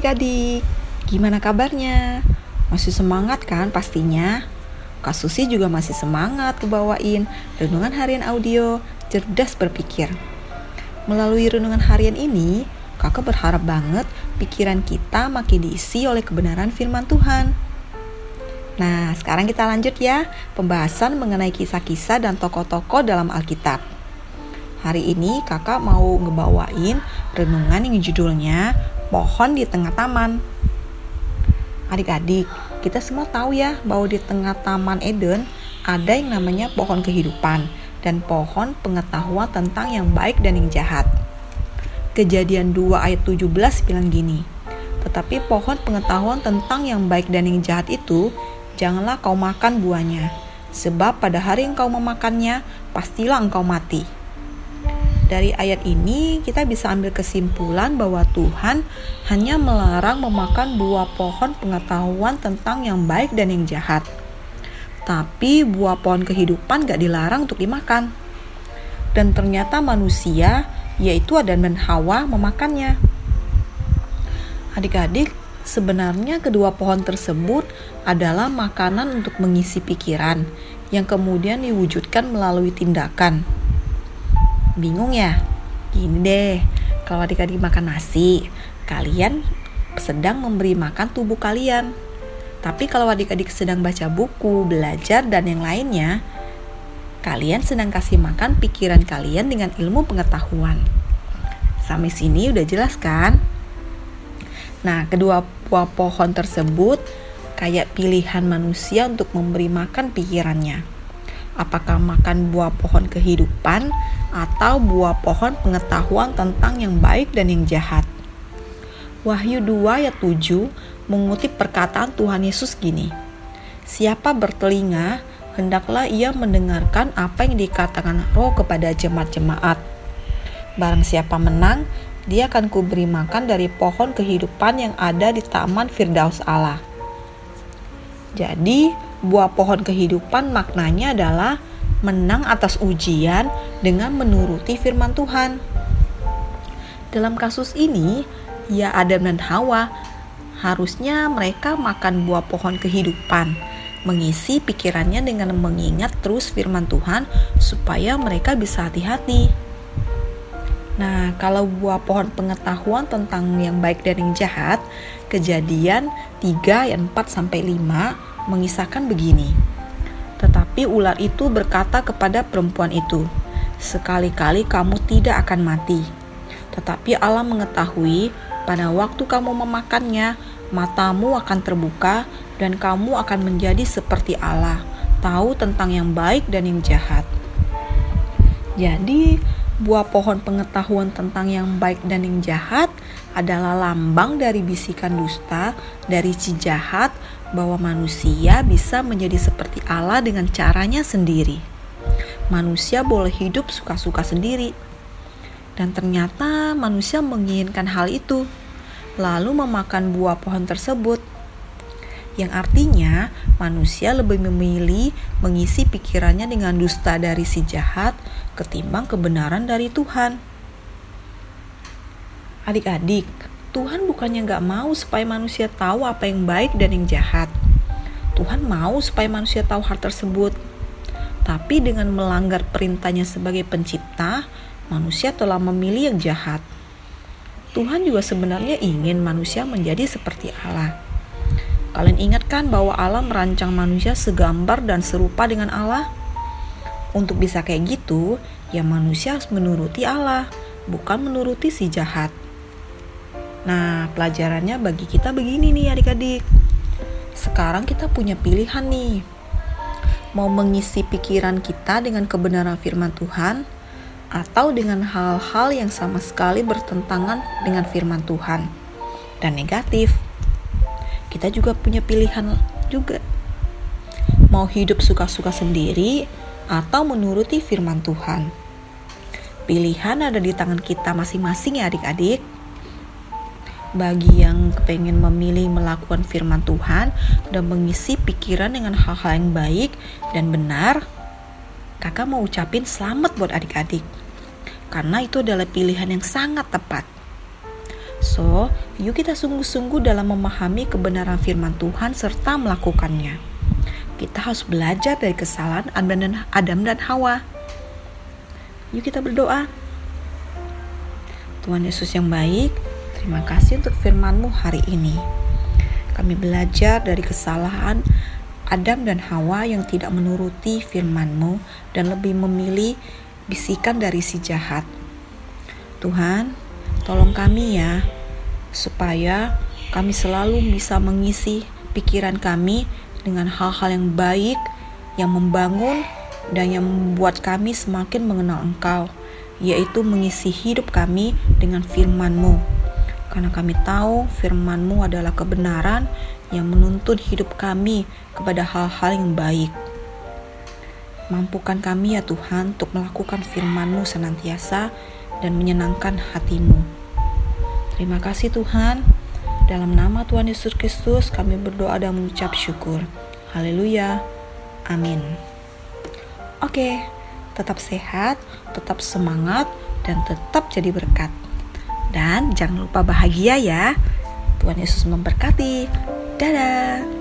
adik-adik, gimana kabarnya? Masih semangat kan pastinya? Kak Susi juga masih semangat kebawain renungan harian audio cerdas berpikir. Melalui renungan harian ini, kakak berharap banget pikiran kita makin diisi oleh kebenaran firman Tuhan. Nah, sekarang kita lanjut ya, pembahasan mengenai kisah-kisah dan tokoh-tokoh dalam Alkitab. Hari ini kakak mau ngebawain renungan yang judulnya Pohon di Tengah Taman. Adik-adik, kita semua tahu ya bahwa di tengah Taman Eden ada yang namanya pohon kehidupan dan pohon pengetahuan tentang yang baik dan yang jahat. Kejadian 2 ayat 17 bilang gini, Tetapi pohon pengetahuan tentang yang baik dan yang jahat itu, janganlah kau makan buahnya, sebab pada hari engkau memakannya, pastilah engkau mati. Dari ayat ini kita bisa ambil kesimpulan bahwa Tuhan hanya melarang memakan buah pohon pengetahuan tentang yang baik dan yang jahat. Tapi buah pohon kehidupan gak dilarang untuk dimakan. Dan ternyata manusia, yaitu Adam dan Hawa, memakannya. Adik-adik, sebenarnya kedua pohon tersebut adalah makanan untuk mengisi pikiran yang kemudian diwujudkan melalui tindakan Bingung ya? Gini deh, kalau adik-adik makan nasi, kalian sedang memberi makan tubuh kalian. Tapi kalau adik-adik sedang baca buku, belajar, dan yang lainnya, kalian sedang kasih makan pikiran kalian dengan ilmu pengetahuan. Sampai sini udah jelas kan? Nah, kedua buah pohon tersebut kayak pilihan manusia untuk memberi makan pikirannya. Apakah makan buah pohon kehidupan atau buah pohon pengetahuan tentang yang baik dan yang jahat. Wahyu 2 ayat 7 mengutip perkataan Tuhan Yesus gini. Siapa bertelinga, hendaklah ia mendengarkan apa yang dikatakan roh kepada jemaat-jemaat. Barang siapa menang, dia akan kuberi makan dari pohon kehidupan yang ada di taman Firdaus Allah. Jadi, buah pohon kehidupan maknanya adalah menang atas ujian dengan menuruti firman Tuhan. Dalam kasus ini, ya Adam dan Hawa harusnya mereka makan buah pohon kehidupan, mengisi pikirannya dengan mengingat terus firman Tuhan supaya mereka bisa hati-hati. Nah, kalau buah pohon pengetahuan tentang yang baik dan yang jahat, kejadian 3 ayat 4 sampai 5 mengisahkan begini. Tetapi ular itu berkata kepada perempuan itu, "Sekali-kali kamu tidak akan mati." Tetapi Allah mengetahui pada waktu kamu memakannya, matamu akan terbuka dan kamu akan menjadi seperti Allah, tahu tentang yang baik dan yang jahat. Jadi, buah pohon pengetahuan tentang yang baik dan yang jahat adalah lambang dari bisikan dusta dari si jahat bahwa manusia bisa menjadi seperti Allah dengan caranya sendiri. Manusia boleh hidup suka-suka sendiri. Dan ternyata manusia menginginkan hal itu, lalu memakan buah pohon tersebut. Yang artinya manusia lebih memilih mengisi pikirannya dengan dusta dari si jahat ketimbang kebenaran dari Tuhan. Adik-adik, Tuhan bukannya gak mau supaya manusia tahu apa yang baik dan yang jahat. Tuhan mau supaya manusia tahu hal tersebut. Tapi dengan melanggar perintahnya sebagai pencipta, manusia telah memilih yang jahat. Tuhan juga sebenarnya ingin manusia menjadi seperti Allah. Kalian ingatkan bahwa Allah merancang manusia segambar dan serupa dengan Allah? Untuk bisa kayak gitu, ya manusia harus menuruti Allah, bukan menuruti si jahat. Nah, pelajarannya bagi kita begini nih adik-adik. Sekarang kita punya pilihan nih. Mau mengisi pikiran kita dengan kebenaran firman Tuhan atau dengan hal-hal yang sama sekali bertentangan dengan firman Tuhan dan negatif. Kita juga punya pilihan juga. Mau hidup suka-suka sendiri atau menuruti firman Tuhan. Pilihan ada di tangan kita masing-masing ya adik-adik bagi yang pengen memilih melakukan firman Tuhan dan mengisi pikiran dengan hal-hal yang baik dan benar, kakak mau ucapin selamat buat adik-adik. Karena itu adalah pilihan yang sangat tepat. So, yuk kita sungguh-sungguh dalam memahami kebenaran firman Tuhan serta melakukannya. Kita harus belajar dari kesalahan Adam dan Hawa. Yuk kita berdoa. Tuhan Yesus yang baik, terima kasih untuk firman-Mu hari ini. Kami belajar dari kesalahan Adam dan Hawa yang tidak menuruti firman-Mu dan lebih memilih bisikan dari si jahat. Tuhan, tolong kami ya, supaya kami selalu bisa mengisi pikiran kami dengan hal-hal yang baik, yang membangun, dan yang membuat kami semakin mengenal Engkau, yaitu mengisi hidup kami dengan firman-Mu. Karena kami tahu firman-Mu adalah kebenaran yang menuntun hidup kami kepada hal-hal yang baik. Mampukan kami ya Tuhan untuk melakukan firman-Mu senantiasa dan menyenangkan hatimu. Terima kasih Tuhan. Dalam nama Tuhan Yesus Kristus kami berdoa dan mengucap syukur. Haleluya. Amin. Oke, tetap sehat, tetap semangat, dan tetap jadi berkat. Dan jangan lupa bahagia ya. Tuhan Yesus memberkati. Dadah.